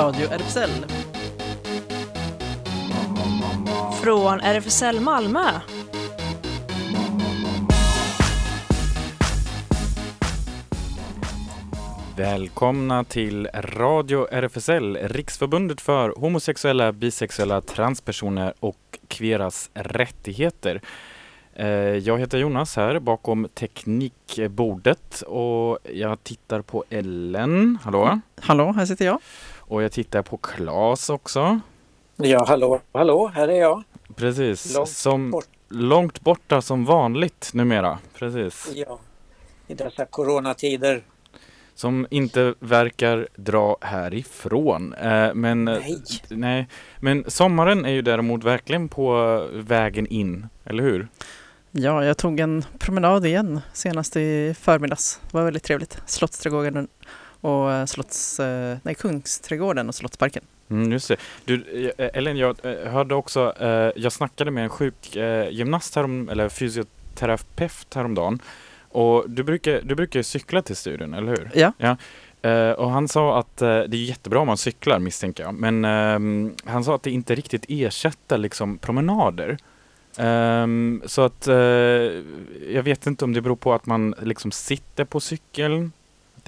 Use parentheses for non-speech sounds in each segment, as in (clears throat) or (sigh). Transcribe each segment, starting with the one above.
Radio RFSL. Från RFSL Malmö. Välkomna till Radio RFSL, Riksförbundet för homosexuella, bisexuella, transpersoner och kveras rättigheter. Eh, jag heter Jonas här bakom teknikbordet och jag tittar på Ellen. Hallå? Hallå, här sitter jag. Och jag tittar på Claes också. Ja, hallå, hallå, här är jag. Precis. Långt som, bort. långt borta som vanligt numera. Precis. Ja, i dessa coronatider. Som inte verkar dra härifrån. Eh, men, Nej. nej. Men sommaren är ju däremot verkligen på vägen in, eller hur? Ja, jag tog en promenad igen senast i förmiddags. Det var väldigt trevligt. Slottsträdgården och eh, Slotts, eh, nej, Kungsträdgården och Slottsparken. Mm, just det. Du, eh, Ellen, jag hörde också, jag snackade med en sjukgymnast härom, eller fysioterapeut häromdagen. Och du brukar, du brukar cykla till studion, eller hur? Ja. Eh, och han sa att eh, det är jättebra om man cyklar misstänker jag. Men ehm, han sa att det inte riktigt ersätter liksom promenader. Ehm, så att jag vet inte om det beror på att man liksom sitter på cykeln.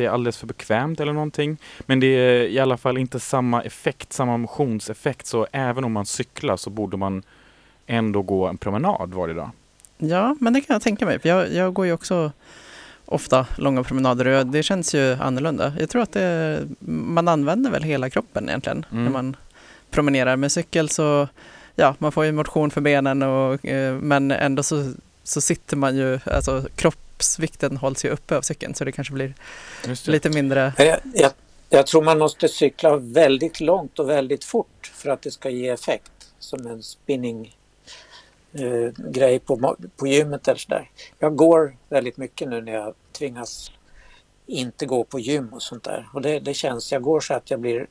Det är alldeles för bekvämt eller någonting. Men det är i alla fall inte samma effekt, samma motionseffekt. Så även om man cyklar så borde man ändå gå en promenad varje dag. Ja, men det kan jag tänka mig. För jag, jag går ju också ofta långa promenader och det känns ju annorlunda. Jag tror att det, man använder väl hela kroppen egentligen Mm. när man promenerar. Med cykel så, ja, man får ju motion för benen och, eh, men ändå så, så sitter man ju, alltså kroppsvikten hålls ju uppe av cykeln så det kanske blir det. lite mindre Jag, jag, jag tror man måste cykla väldigt långt och väldigt fort för att det ska ge effekt. Som en spinning eh, grej på, på gymmet eller sådär. Jag går väldigt mycket nu när jag tvingas inte gå på gym och sånt där. Och det, det känns, jag går så att jag blir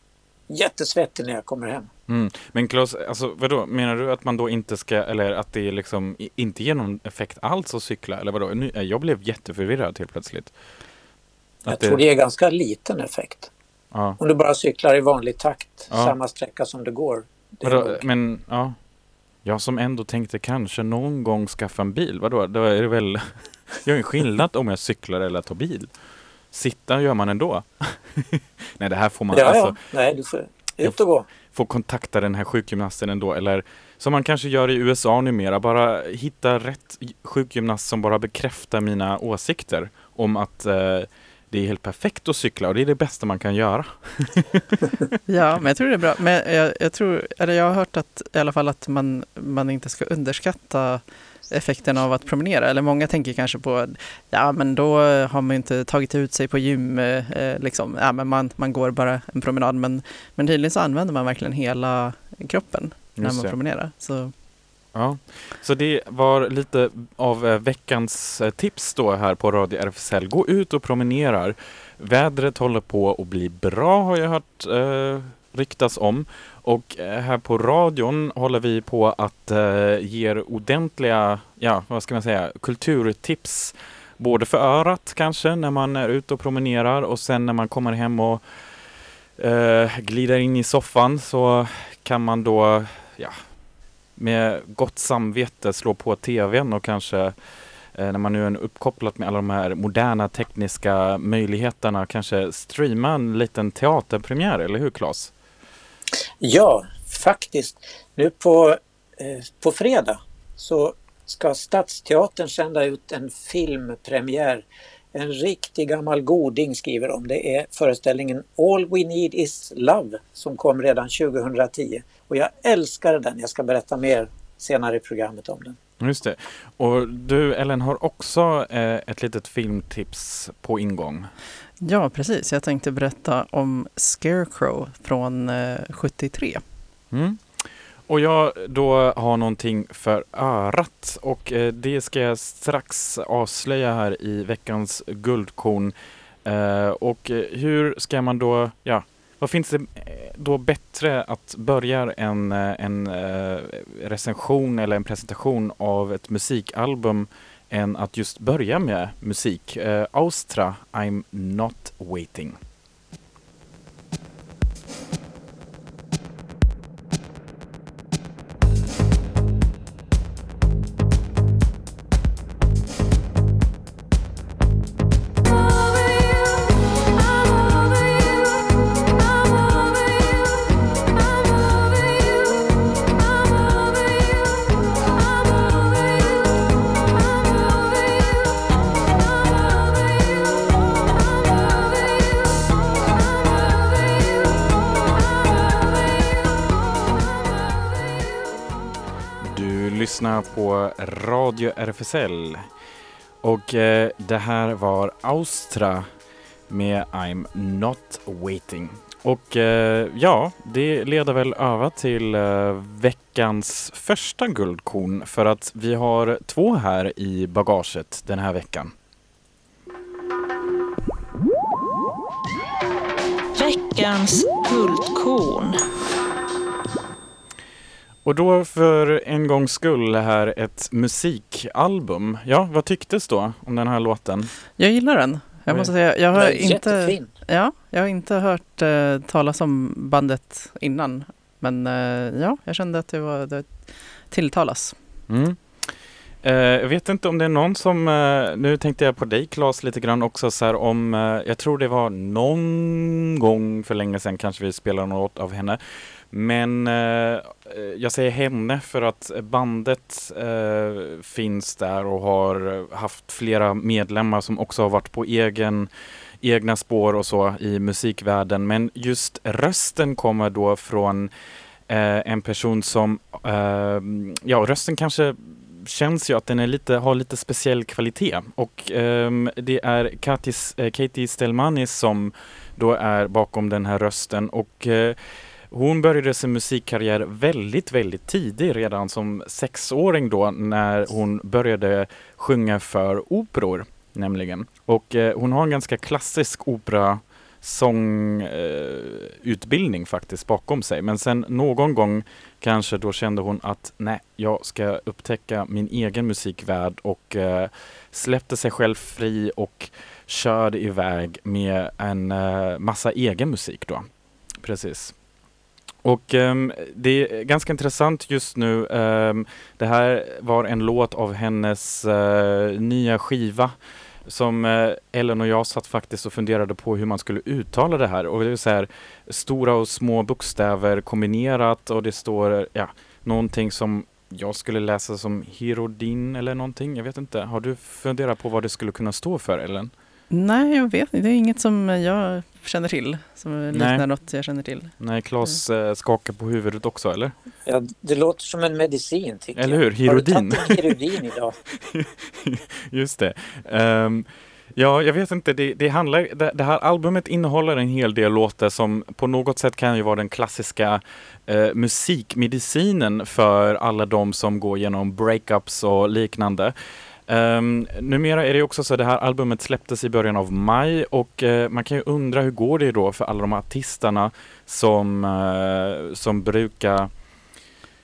jättesvettig när jag kommer hem. Mm. Men Claes, alltså, vadå, menar du att man då inte ska, eller att det liksom inte ger någon effekt alls att cykla? Eller vadå? Nu, eh, jag blev jätteförvirrad helt plötsligt. Jag Att tror det ger ganska liten effekt. Ja. Om du bara cyklar i vanlig takt, Ja. samma sträcka som du går. Det Vadå, men ja. Jag som ändå tänkte kanske någon gång skaffa en bil. Vadå? Då är det väl... (laughs) Jag är en skillnad om jag cyklar eller tar bil. Sitta gör man ändå. (laughs) Nej, det här får man Ja, alltså ja. Nej, du får ut och gå. få kontakta den här sjukgymnasten ändå. Eller som man kanske gör i USA numera. Bara hitta rätt sjukgymnast som bara bekräftar mina åsikter om att eh, det är helt perfekt att cykla och det är det bästa man kan göra. (laughs) Ja, men jag tror det är bra. Men jag, jag tror, eller jag har hört att i alla fall att man, man inte ska underskatta effekten av att promenera. Eller många tänker kanske på, ja men då har man inte tagit ut sig på gym, eh, liksom. Ja men man, man går bara en promenad. Men, men tydligen så använder man verkligen hela kroppen när Just man promenerar. Så Ja, så det var lite av eh, veckans eh, tips då här på Radio RFSL. Gå ut och promenerar. Vädret håller på att bli bra har jag hört eh, ryktas om. Och eh, här på radion håller vi på att eh, ge er ordentliga, ja vad ska man säga, kulturtips. Både för örat kanske när man är ute och promenerar och sen när man kommer hem och eh, glider in i soffan så kan man då, ja, med gott samvete slå på tvn och kanske eh, när man nu är uppkopplad med alla de här moderna tekniska möjligheterna kanske streama en liten teaterpremiär, eller hur Claes? Ja, faktiskt. Nu på, eh, på fredag så ska Stadsteatern sända ut en filmpremiär. En riktig gammal goding skriver de. Det är föreställningen All We Need Is Love som kom redan 2010. Och jag älskar den. Jag ska berätta mer senare i programmet om den. Just det. Och du Ellen har också eh, ett litet filmtips på ingång ja, precis. Jag tänkte berätta om Scarecrow från eh, 73. Mm. Och jag då har någonting för örat och eh, det ska jag strax avslöja här i veckans guldkorn. Eh, och eh, hur ska man då, ja, vad finns det eh, då bättre att börja en, eh, en eh, recension eller en presentation av ett musikalbum än att just börja med musik. Eh, Austra, I'm not waiting. RFSL. Och eh, det här var Austra med I'm not waiting. Och eh, ja, det leder väl över till eh, veckans första guldkorn för att vi har två här i bagaget den här veckan. Veckans guldkorn. Och då för en gångs skull här ett musikalbum. Ja, vad tycktes då om den här låten? Jag gillar den. Jag måste säga, jag har inte, Jättefin. ja, jag har inte hört eh, talas om bandet innan. Men eh, ja, jag kände att det var det tilltalas. Mm. Eh, jag vet inte om det är någon som, eh, nu tänkte jag på dig Claes lite grann också så här om, eh, jag tror det var någon gång för länge sedan kanske vi spelade något av henne. Men eh, jag säger henne för att bandet eh, finns där och har haft flera medlemmar som också har varit på egen, egna spår och så i musikvärlden. Men just rösten kommer då från eh, en person som, eh, ja rösten kanske känns ju att den är lite, har lite speciell kvalitet och ehm, det är Katis, eh, Katie Stelmanis som då är bakom den här rösten och eh, hon började sin musikkarriär väldigt, väldigt tidigt, redan som sexåring då när hon började sjunga för operor nämligen. Och eh, hon har en ganska klassisk opera sångutbildning eh, faktiskt bakom sig. Men sen någon gång kanske då kände hon att nej, jag ska upptäcka min egen musikvärld och eh, släppte sig själv fri och körde iväg med en eh, massa egen musik då. Precis. Och um, det är ganska intressant just nu. Um, det här var en låt av hennes uh, nya skiva som uh, Ellen och jag satt faktiskt och funderade på hur man skulle uttala det här. Och det är så här stora och små bokstäver kombinerat och det står ja, någonting som jag skulle läsa som Hirodin eller någonting. Jag vet inte. Har du funderat på vad det skulle kunna stå för Ellen? Nej, jag vet inte. Det är inget som jag känner till, som liknar Nej. något jag känner till. Nej, Claes eh, skakar på huvudet också eller? Ja, det låter som en medicin tycker Eller jag. hur? Hirodin. Har du tagit idag? (laughs) Just det. Ehm, ja, jag vet inte. Det, det, handlar, det, det här albumet innehåller en hel del låtar som på något sätt kan ju vara den klassiska eh, musikmedicinen för alla de som går igenom breakups och liknande. Um, numera är det också så att det här albumet släpptes i början av maj och uh, man kan ju undra hur går det då för alla de artisterna som, uh, som brukar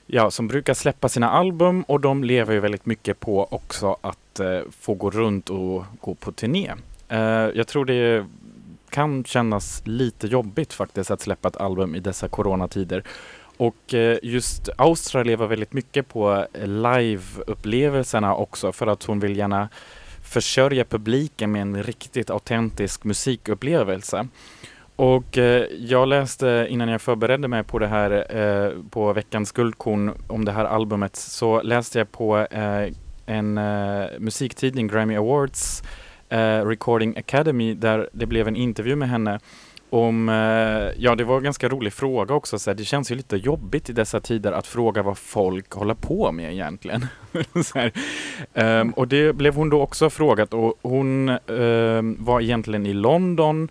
Ja, som brukar släppa sina album och de lever ju väldigt mycket på också att uh, få gå runt och gå på turné. Jag tror det kan kännas lite jobbigt faktiskt att släppa ett album i dessa coronatider. Och eh, just Austria lever väldigt mycket på eh, live-upplevelserna också för att hon vill gärna försörja publiken med en riktigt autentisk musikupplevelse. Och eh, jag läste innan jag förberedde mig på det här på veckans guldkorn om det här albumet så läste jag på en musiktidning, Grammy Awards Recording Academy där det blev en intervju med henne om, eh, ja det var en ganska rolig fråga också, så här, det känns ju lite jobbigt i dessa tider att fråga vad folk håller på med egentligen. (laughs) så här. Ehm, och det blev hon då också frågat och hon um, var egentligen i London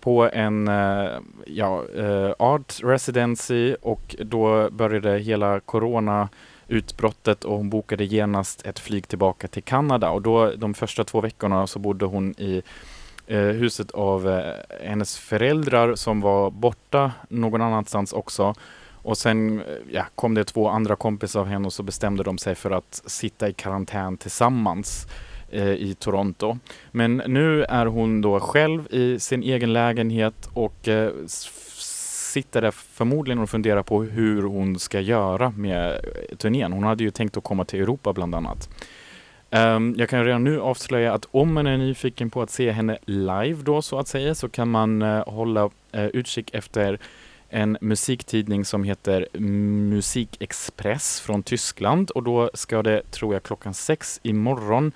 på en uh, ja, uh, art residency och då började hela corona utbrottet och hon bokade genast ett flyg tillbaka till Kanada och då de första två veckorna så bodde hon i Eh, huset av eh, hennes föräldrar som var borta någon annanstans också. Och sen eh, ja, kom det två andra kompisar av henne och så bestämde de sig för att sitta i karantän tillsammans eh, i Toronto. Men nu är hon då själv i sin egen lägenhet och eh, sitter där förmodligen och funderar på hur hon ska göra med eh, turnén. Hon hade ju tänkt att komma till Europa bland annat. Um, jag kan redan nu avslöja att om man är nyfiken på att se henne live då så att säga så kan man uh, hålla uh, utkik efter en musiktidning som heter Musikexpress från Tyskland och då ska det, tror jag, klockan sex imorgon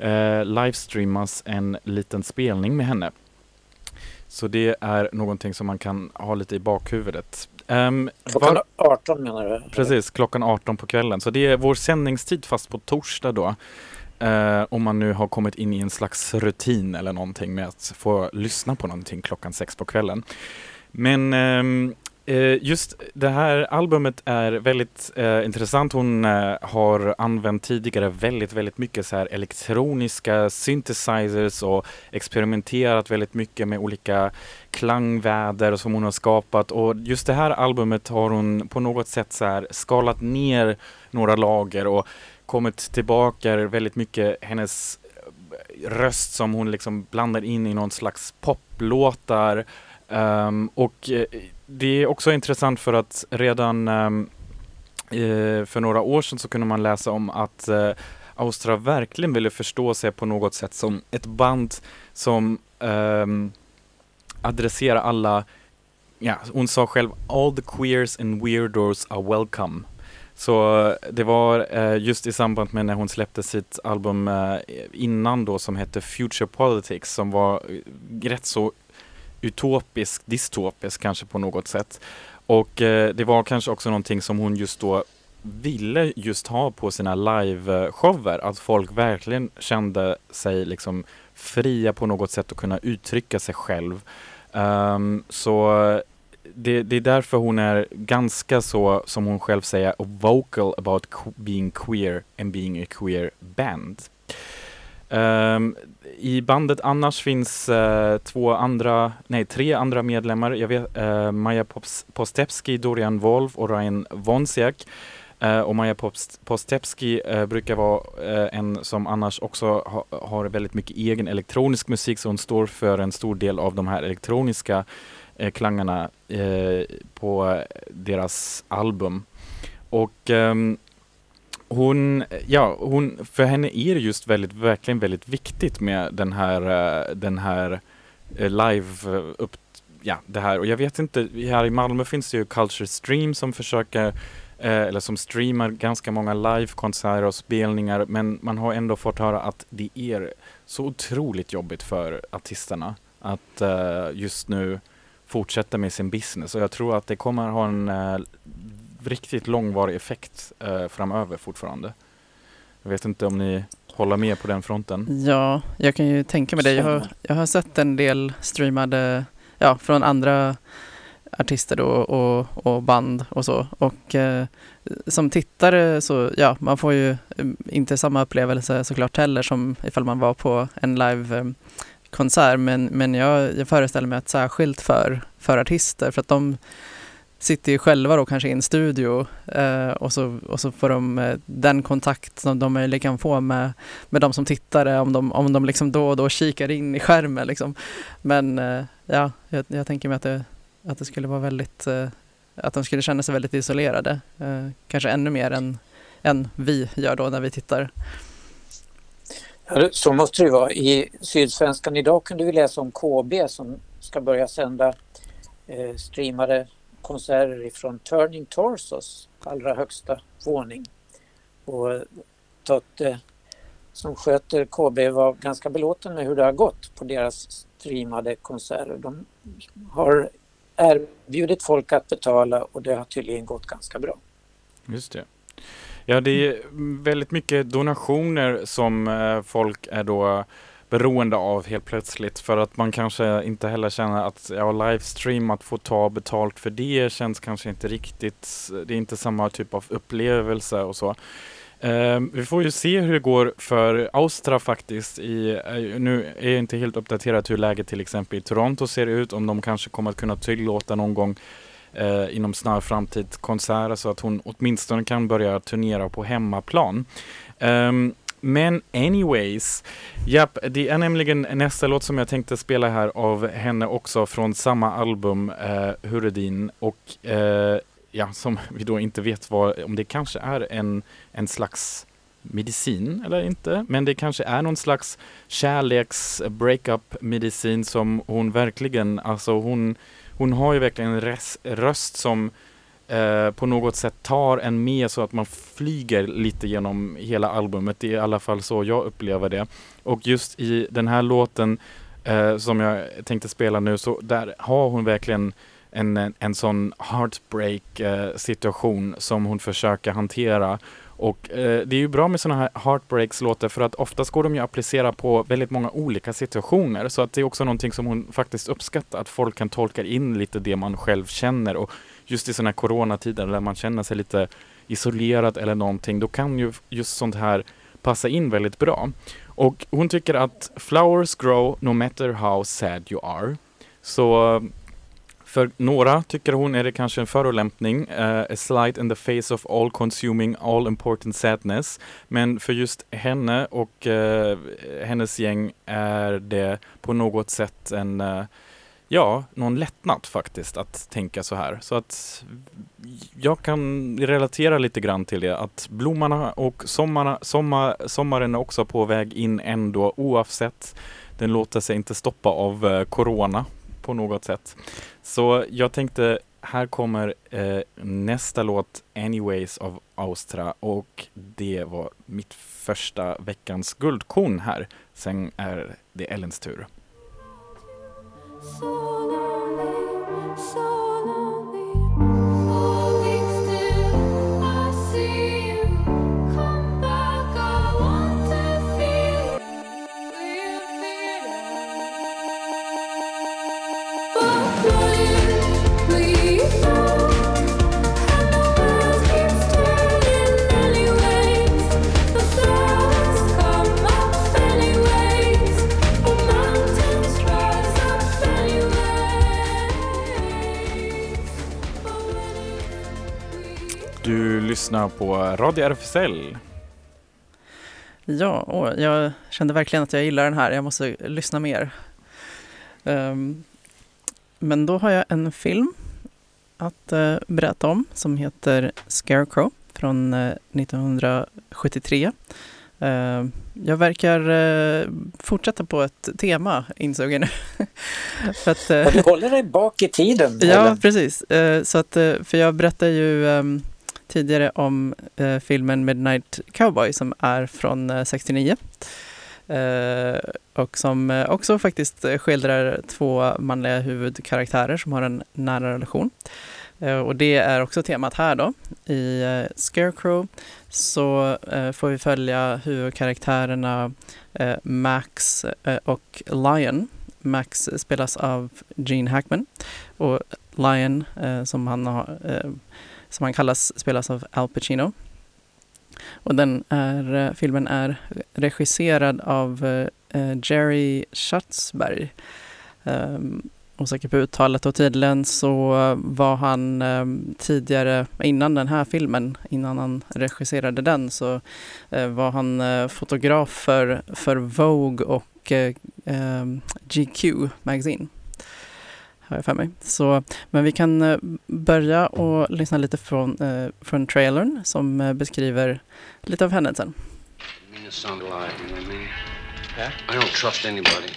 uh, eh, livestreamas en liten spelning med henne. Så det är någonting som man kan ha lite i bakhuvudet. Um, klockan var... 18 menar du? Precis, klockan 18 på kvällen. Så det är vår sändningstid fast på torsdag då. Uh, om man nu har kommit in i en slags rutin eller någonting med att få lyssna på någonting klockan sex på kvällen. Men um, Eh, just det här albumet är väldigt eh, intressant. Hon eh, har använt tidigare väldigt, väldigt mycket så här elektroniska synthesizers och experimenterat väldigt mycket med olika klangväder som hon har skapat. Och just det här albumet har hon på något sätt så här skalat ner några lager och kommit tillbaka väldigt mycket hennes röst som hon liksom blandar in i någon slags poplåtar. Um, och eh, det är också intressant för att redan eh, för några år sedan så kunde man läsa om att eh, Austra verkligen ville förstå sig på något sätt som ett band som eh, adresserar alla, ja, hon sa själv all the queers and weirdos are welcome. Så eh, det var eh, just i samband med när hon släppte sitt album eh, innan då som hette Future Politics som var eh, rätt så utopisk, dystopisk kanske på något sätt. Och eh, det var kanske också någonting som hon just då ville just ha på sina liveshower, att folk verkligen kände sig liksom fria på något sätt att kunna uttrycka sig själv. Um, så det, det, är därför hon är ganska så, som hon själv säger, vocal about being queer and being a queer band. Um, I bandet annars finns uh, två andra, nej tre andra medlemmar. Jag vet uh, Maja Postepski, Dorian Wolf och Ryan Wonsiak. Uh, och Maja Postepski brukar vara en som annars också ha, har väldigt mycket egen elektronisk musik så hon står för en stor del av de här elektroniska klangarna på deras album. Och um, hon, ja, hon, för henne är det just väldigt, verkligen väldigt viktigt med den här, eh, den här eh, live eh, upp, ja, det här. Och jag vet inte, här i Malmö finns det ju Culture Stream som försöker eller som streamar ganska många livekonserter och spelningar men man har ändå fått höra att det är så otroligt jobbigt för artisterna att just nu fortsätta med sin business och jag tror att det kommer ha en riktigt långvarig effekt eh, framöver fortfarande. Jag vet inte om ni håller med på den fronten? Ja, jag kan ju tänka mig det. Jag har, jag har sett en del streamade, ja, från andra artister då och, och band och så. Och eh, som tittare så, ja, man får ju mm, inte samma upplevelse såklart heller som ifall man var på en live eh, konsert men, men jag, jag föreställer mig att särskilt för, för artister för att de sitter ju själva då kanske i en studio eh, och, så, och så får de eh, den kontakt som de möjligen kan få med, med de som tittar om de, om de liksom då och då kikar in i skärmen. Liksom. Men eh, ja, jag, jag, tänker mig att det, att det skulle vara väldigt, eh, att de skulle känna sig väldigt isolerade. Eh, kanske ännu mer än, än vi gör då när vi tittar. Ja, så måste det vara. I Sydsvenskan idag kunde vi läsa om KB som ska börja sända eh, streamade konserter ifrån Turning Torsos allra högsta våning. Och eh, Totte eh, som sköter KB var ganska belåten med hur det har gått på deras streamade konserter. De har erbjudit folk att betala och det har tydligen gått ganska bra. Just det. Ja, det är väldigt mycket donationer som eh, folk är då beroende av helt plötsligt för att man kanske inte heller känner att ja, livestream, att få ta betalt för det känns kanske inte riktigt, det är inte samma typ av upplevelse och så. Uh, vi får ju se hur det går för Austra faktiskt. I, uh, nu är jag inte helt uppdaterad hur läget till exempel i Toronto ser ut, om de kanske kommer att kunna tillåta någon gång uh, inom snar framtid konserter så att hon åtminstone kan börja turnera på hemmaplan. Um, men anyways, japp, det är nämligen nästa låt som jag tänkte spela här av henne också från samma album, eh, Huredin. Och eh, ja, som vi då inte vet vad, om det kanske är en, en slags medicin eller inte. Men det kanske är någon slags kärleks breakup medicin som hon verkligen, alltså hon, hon har ju verkligen en röst som eh, på något sätt tar en med så att man flyger lite genom hela albumet. Det är i alla fall så jag upplever det. Och just i den här låten eh, som jag tänkte spela nu så där har hon verkligen en, en sån heartbreak eh, situation som hon försöker hantera. Och eh, det är ju bra med sådana här heartbreaks-låtar för att oftast går de ju att applicera på väldigt många olika situationer. Så att det är också någonting som hon faktiskt uppskattar, att folk kan tolka in lite det man själv känner. Och just i sådana här coronatider där man känner sig lite isolerad eller någonting, då kan ju just sånt här passa in väldigt bra. Och hon tycker att flowers grow no matter how sad you are. Så för några tycker hon är det kanske en förolämpning, uh, a slide in the face of all consuming, all important sadness. Men för just henne och uh, hennes gäng är det på något sätt en uh, ja, någon lättnad faktiskt att tänka så här. Så att jag kan relatera lite grann till det, att blommorna och sommarna, sommar, sommaren är också på väg in ändå oavsett. Den låter sig inte stoppa av eh, corona på något sätt. Så jag tänkte, här kommer eh, nästa låt Anyways av Austra och det var mitt första veckans guldkorn här. Sen är det Ellens tur. Du lyssnar på Radio RFSL. Ja, åh, jag kände verkligen att jag gillar den här. Jag måste lyssna mer. Um, men då har jag en film att uh, berätta om som heter Scarecrow från uh, 1973. Uh, jag verkar uh, fortsätta på ett tema, insåg jag nu. (laughs) för att, uh, du håller dig bak i tiden. (laughs) Ja, eller? precis. så att, för jag berättar ju um, tidigare om eh, filmen Midnight Cowboy som är från eh, 69. Eh, och som eh, också faktiskt skildrar två manliga huvudkaraktärer som har en nära relation. Eh, och det är också temat här då. I eh, Scarecrow så eh, får vi följa huvudkaraktärerna eh, Max eh, och Lion. Max spelas av Gene Hackman och Lion som han har som han kallas, spelas av Al Pacino. Och den är, eh, filmen är regisserad av uh, Jerry Schatzberg. Um, osäker på uttalet och tydligen så var han um, tidigare, innan den här filmen, innan han regisserade den, så uh, var han uh, fotograf för, för Vogue och ehm, um, GQ Magazine har jag för mig. Så, men vi kan eh, börja och lyssna lite från, eh, från trailern som eh, beskriver lite av händelsen. I don't trust anybody.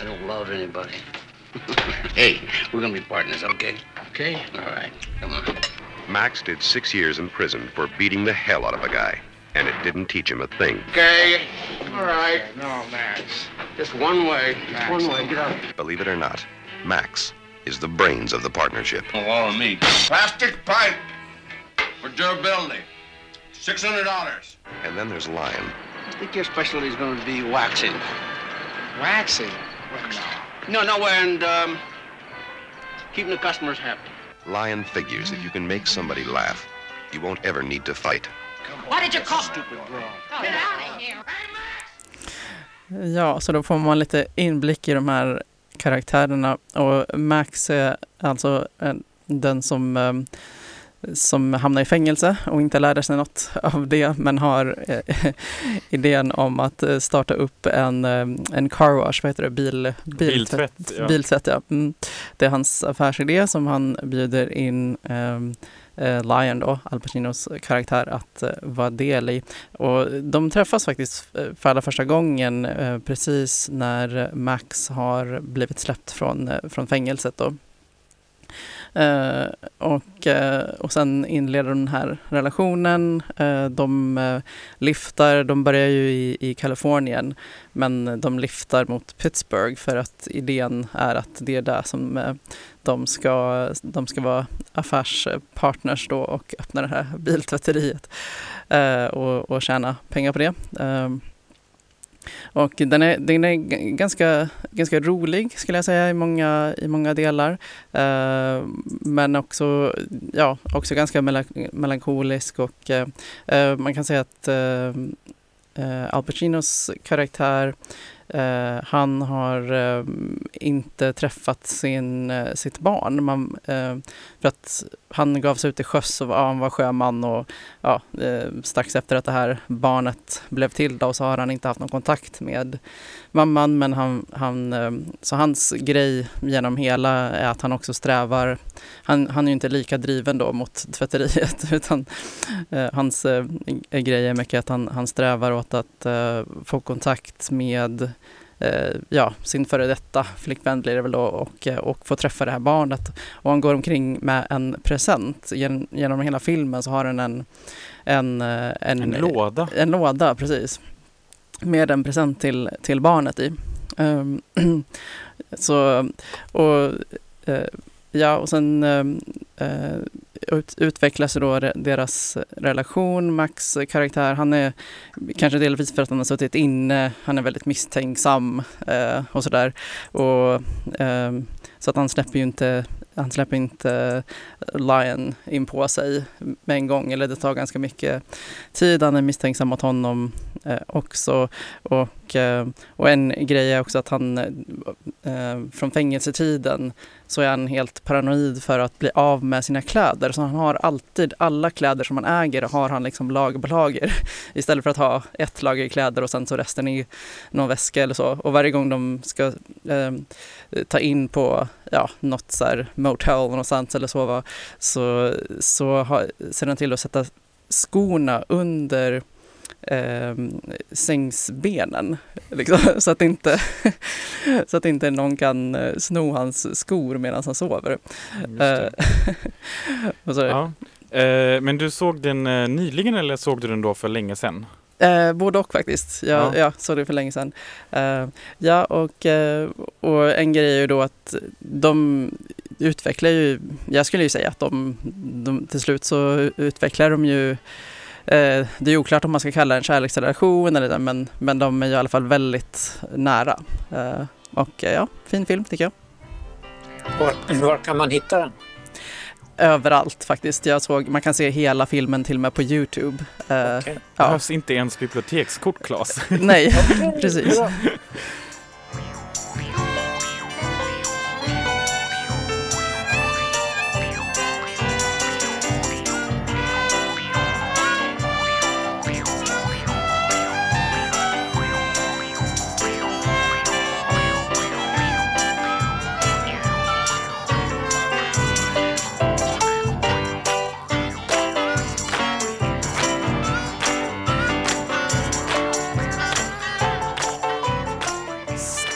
I don't love anybody. (laughs) hey, we're gonna be partners, okay? Okay? All right, come on. Max did six years in prison for beating the hell out of a guy, and it didn't teach him a thing. Okay, all right. No, Max. Just one way. Just one way. Get out. Believe it or not, Max is the brains of the partnership. All of me. Plastic pipe for durability. Six hundred dollars. And then there's Lion. I think your specialty is going to be waxing. Waxing? no. No, no, and um, keeping the customers happy. Lion figures if you can make somebody laugh, you won't ever need to fight. What did you call stupid bro? Get out of here. Ja, så då får man lite inblick i de här karaktärerna och Max är alltså den som, ehm, som hamnar i fängelse och inte lärde sig något av det men har eh, (laughs) idén om att eh, starta upp en, en car wash, vad heter det, Bil, biltvätt. Biltvätt, ja. biltvätt ja. Mm. Det är hans affärsidé som han bjuder in eh, Eh, Lion då, Al Pacinos karaktär, att eh, vara del i. Och de träffas faktiskt eh, för allra första gången eh, precis när Max har blivit släppt från, eh, från fängelset då. Uh, och, uh, och sen inleder den här relationen. Uh, de eh, lyftar, de börjar ju i, i Kalifornien men de lyftar mot Pittsburgh för att idén är att det är där som de ska, de ska vara affärspartners då och öppna det här biltvätteriet eh, och, och tjäna pengar på det. Eh, och den är, den är ganska, ganska rolig skulle jag säga i många, i många delar. Eh, men också, ja, också ganska melankolisk och eh, eh, man kan säga att eh, Al Pacinos karaktär Eh, han har eh, inte träffat sin, eh, sitt barn. Man, eh, för att han gav sig ut till sjöss och ja, han var sjöman och ja, eh, strax efter att det här barnet blev till då, så har han inte haft någon kontakt med mamman. Men han, han, så hans grej genom hela är att han också strävar. Han, han är inte lika driven då mot tvätteriet (laughs) utan hans grej är mycket att han, han strävar åt att få kontakt med eh, ja, sin före detta flickvän blir det väl då och, eh, och få träffa det här barnet. Och han går omkring med en present. Gen, genom hela filmen så har han en, en, eh, en, en låda. En låda, precis. Med en present till, till barnet i. Um, (clears throat) så, och uh, ja, och sen ehm, eh, ut, utvecklas då deras relation. Max karaktär, han är kanske delvis för att han har suttit inne, han är väldigt misstänksam eh, och sådär. Eh, så att han släpper ju inte han släpper inte eh, Lion in på sig med en gång, eller det tar ganska mycket tid. Han är misstänksam mot honom eh, också. Och, eh, och en grej är också att han eh, eh från fängelsetiden så är han helt paranoid för att bli av med sina kläder. Så han har alltid, alla kläder som han äger har han liksom lager på lager. (laughs) Istället för att ha ett lager kläder och sen så resten i någon väska eller så. Och varje gång de ska eh, ta in på ja, något så här motel någonstans eller sova så, så har, ser han till att sätta skorna under eh, sängsbenen. Liksom, (laughs) så, att inte, (laughs) så att inte någon kan eh, sno hans skor medan han sover. Eh, (laughs) ja. eh, men du såg den eh, nyligen eller såg du den då för länge sedan? Eh, både och faktiskt. Jag, ja. jag såg det för länge sedan. Eh, ja, och, eh, och en grej är ju då att de utvecklar ju, jag skulle ju säga att de, de till slut så utvecklar de ju Eh, det är oklart om man ska kalla det en kärleksrelation eller det, men, men de är i alla fall väldigt nära. Eh, och eh, ja, fin film tycker jag. Var, var kan man hitta den? Överallt faktiskt. Jag såg, man kan se hela filmen till och med på Youtube. Okay. Ja. Det behövs inte ens bibliotekskort, Claes. Nej, (laughs) (laughs) precis.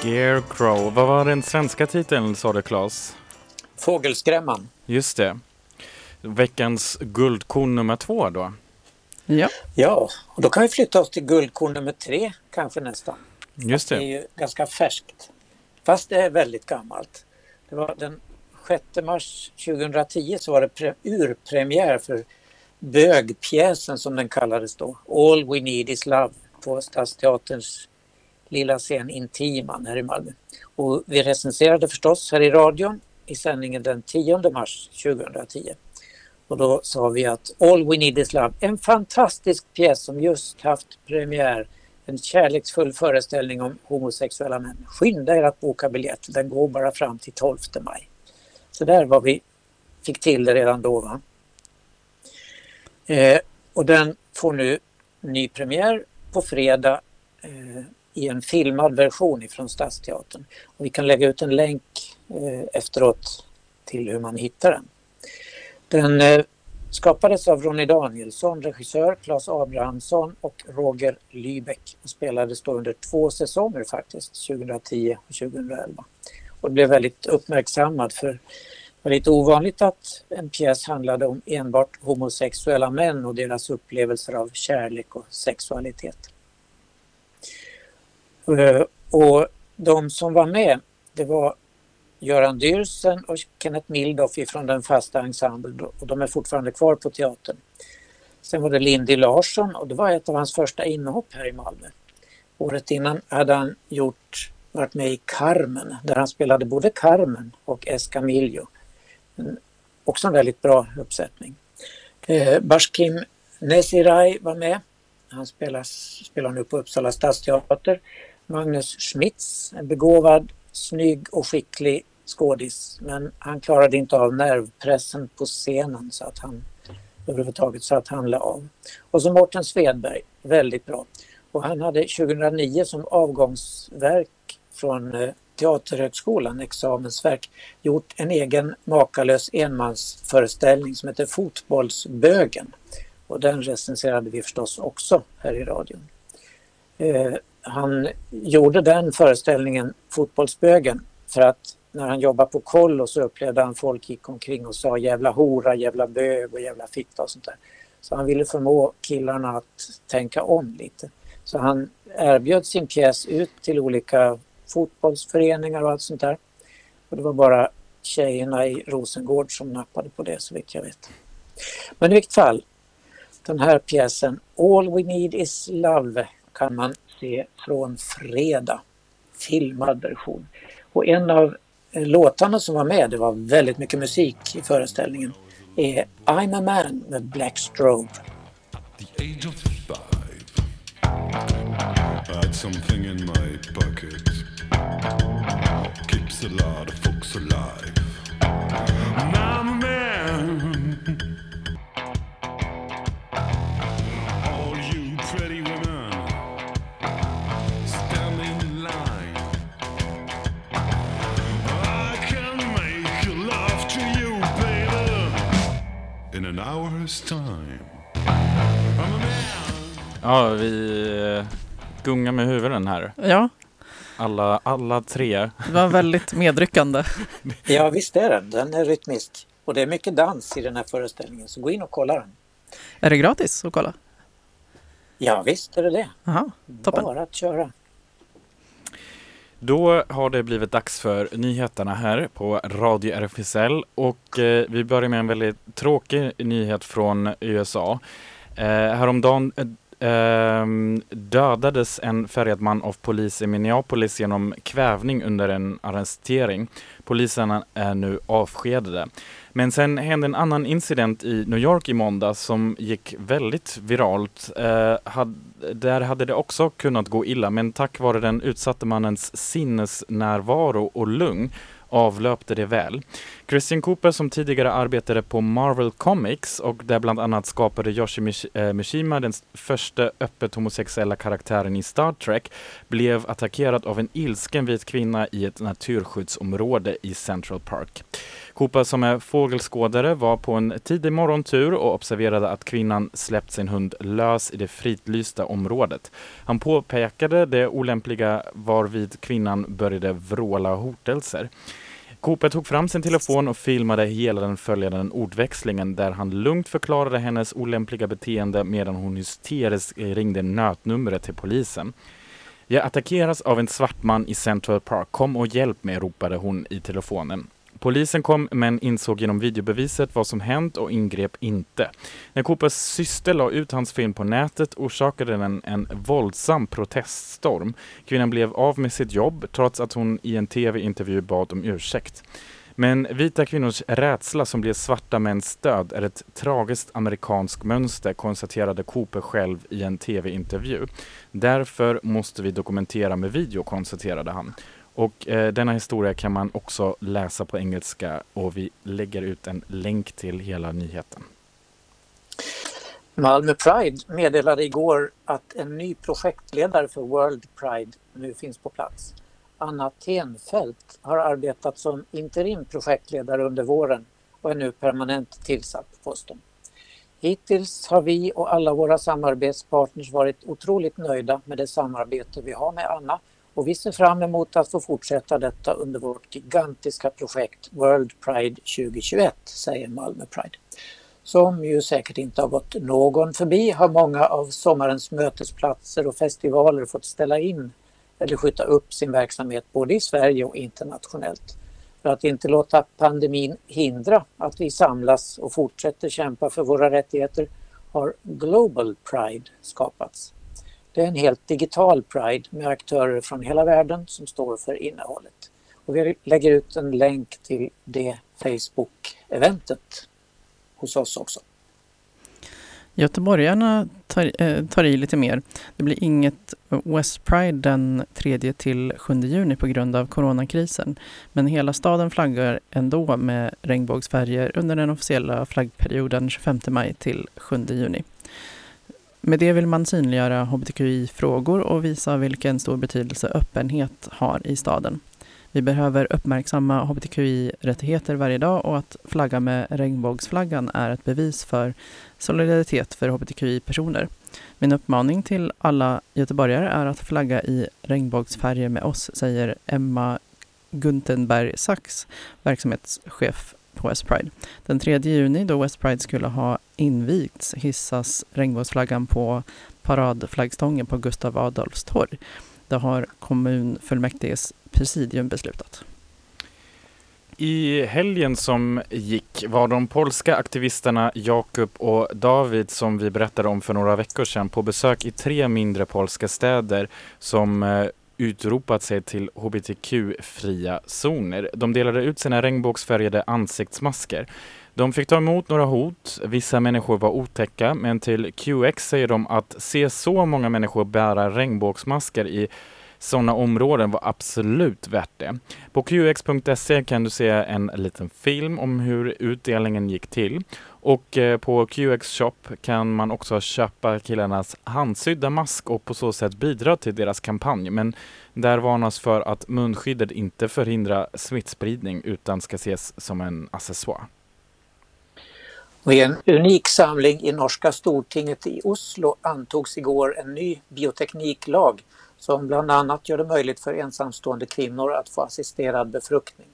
Scarecrow. Vad var den svenska titeln sa du Claes? Fågelskrämman. Just det. Veckans guldkorn nummer två då? Ja. Ja, och då kan vi flytta oss till guldkorn nummer tre kanske nästan. Just det. Det är ju ganska färskt. Fast det är väldigt gammalt. Det var den 6 mars 2010 så var det urpremiär för bögpjäsen som den kallades då. All We Need Is Love på Stadsteaterns lilla scen Intiman här i Malmö. Och vi recenserade förstås här i radion i sändningen den 10 mars 2010. Och då sa vi att All We Need Is Love, en fantastisk pjäs som just haft premiär, en kärleksfull föreställning om homosexuella män. Skynda er att boka biljett, den går bara fram till 12 maj. Så där var vi, fick till det redan då. Va? Eh, och den får nu ny premiär på fredag eh, i en filmad version ifrån Stadsteatern. Och vi kan lägga ut en länk eh, efteråt till hur man hittar den. Den eh, skapades av Ronny Danielsson, regissör, Claes Abrahamsson och Roger Lybeck och spelades då under två säsonger faktiskt, 2010 och 2011. Och blev väldigt uppmärksammad för det var lite ovanligt att en pjäs handlade om enbart homosexuella män och deras upplevelser av kärlek och sexualitet. Eh, och de som var med, det var Göran Dyrsen och Kenneth Mildoff ifrån den fasta ensemblen och de är fortfarande kvar på teatern. Sen var det Lindy Larsson och det var ett av hans första inhopp här i Malmö. Året innan hade han gjort, varit med i Carmen där han spelade både Carmen och Escamillo. Också en väldigt bra uppsättning. Eh, Bashkim Nesiray var med. Han spelar, spelar nu på Uppsala stadsteater. Magnus Schmitz, en begåvad, snygg och skicklig skådis. Men han klarade inte av nervpressen på scenen så att han överhuvudtaget så att han la av. Och så Mårten Svedberg, väldigt bra. Och han hade 2009 som avgångsverk från eh, Teaterhögskolan, examensverk, gjort en egen makalös enmansföreställning som heter Fotbollsbögen. Och den recenserade vi förstås också här i radion. Eh, han gjorde den föreställningen, Fotbollsbögen, för att när han jobbade på kollo så upplevde han folk gick omkring och sa jävla hora, jävla bög och jävla fitta och sånt där. Så han ville förmå killarna att tänka om lite. Så han erbjöd sin pjäs ut till olika fotbollsföreningar och allt sånt där. Och det var bara tjejerna i Rosengård som nappade på det så vitt jag vet. Men i vilket fall, den här pjäsen All We Need Is Love kan man se från fredag, filmad version. Och en av låtarna som var med, det var väldigt mycket musik i föreställningen, är I'm a man med Black Strobe. the age of five, I had something in my pocket. Keeps a lot of folks alive. In an hour's time. I'm a man. Ja, vi eh, gungar med huvuden här. Ja, Alla, alla tre. det var väldigt medryckande. (laughs) Ja visst är den, den är rytmisk. Och det är mycket dans i den här föreställningen så gå in och kolla den. Är det gratis att kolla? Ja visst är det det. Jaha, toppen. Bara att köra. Då har det blivit dags för nyheterna här på Radio RFSL och eh, vi börjar med en väldigt tråkig nyhet från USA. Eh, häromdagen eh, ehm, dödades en färgad man av polis i Minneapolis genom kvävning under en arrestering. Poliserna är nu avskedade. Men sen hände en annan incident i New York i måndag som gick väldigt viralt. Eh, had, där hade det också kunnat gå illa, men tack vare den utsatte mannens sinnesnärvaro och lugn avlöpte det väl. Christian Cooper som tidigare arbetade på Marvel Comics och där bland annat skapade Yoshi Mish- eh, Mishima den första öppet homosexuella karaktären i Star Trek blev attackerad av en ilsken vit kvinna i ett naturskyddsområde i Central Park. Cooper som är fågelskådare var på en tidig morgontur och observerade att kvinnan släppt sin hund lös i det fridlysta området. Han påpekade det olämpliga varvid kvinnan började vråla hotelser. Cooper tog fram sin telefon och filmade hela den följande ordväxlingen där han lugnt förklarade hennes olämpliga beteende medan hon hysteriskt eh, ringde nötnumret till polisen. Jag attackeras av en svart man i Central Park. Kom och hjälp mig, ropade hon i telefonen. Polisen kom men insåg genom videobeviset vad som hänt och ingrep inte. När Coopers syster la ut hans film på nätet orsakade den en våldsam proteststorm. Kvinnan blev av med sitt jobb trots att hon i en tv-intervju bad om ursäkt. Men vita kvinnors rädsla som blir svarta mäns död är ett tragiskt amerikanskt mönster, konstaterade Cooper själv i en tv-intervju. Därför måste vi dokumentera med video, konstaterade han. Och eh, denna historia kan man också läsa på engelska och vi lägger ut en länk till hela nyheten. Malmö Pride meddelade igår att en ny projektledare för World Pride nu finns på plats. Anna Tenfelt har arbetat som interim projektledare under våren och är nu permanent tillsatt på posten. Hittills har vi och alla våra samarbetspartners varit otroligt nöjda med det samarbete vi har med Anna och vi ser fram emot att få fortsätta detta under vårt gigantiska projekt World Pride 2021, säger Malmö Pride. Som ju säkert inte har gått någon förbi har många av sommarens mötesplatser och festivaler fått ställa in eller skjuta upp sin verksamhet både i Sverige och internationellt. För att inte låta pandemin hindra att vi samlas och fortsätter kämpa för våra rättigheter har Global Pride skapats. Det är en helt digital Pride med aktörer från hela världen som står för innehållet. Och vi lägger ut en länk till det Facebook-eventet hos oss också. Göteborgarna tar, eh, tar i lite mer. Det blir inget West Pride den 3 till 7 juni på grund av coronakrisen. Men hela staden flaggar ändå med regnbågsfärger under den officiella flaggperioden 25 maj till 7 juni. Med det vill man synliggöra hbtqi-frågor och visa vilken stor betydelse öppenhet har i staden. Vi behöver uppmärksamma hbtqi-rättigheter varje dag och att flagga med regnbågsflaggan är ett bevis för solidaritet för hbtqi-personer. Min uppmaning till alla göteborgare är att flagga i regnbågsfärger med oss, säger Emma Guntenberg Sachs, verksamhetschef på West Pride. Den 3 juni, då West Pride skulle ha invigts, hissas regnbågsflaggan på paradflaggstången på Gustav Adolfs torg. Det har kommunfullmäktiges presidium beslutat. I helgen som gick var de polska aktivisterna Jakub och David som vi berättade om för några veckor sedan på besök i tre mindre polska städer som eh, utropat sig till hbtq-fria zoner. De delade ut sina regnbågsfärgade ansiktsmasker. De fick ta emot några hot. Vissa människor var otäcka, men till QX säger de att se så många människor bära regnbågsmasker i sådana områden var absolut värt det. På qx.se kan du se en liten film om hur utdelningen gick till. Och eh, på QX Shop kan man också köpa killarnas handsydda mask och på så sätt bidra till deras kampanj. Men där varnas för att munskyddet inte förhindrar smittspridning utan ska ses som en accessoar. Och I en unik samling i norska stortinget i Oslo antogs igår en ny biotekniklag som bland annat gör det möjligt för ensamstående kvinnor att få assisterad befruktning.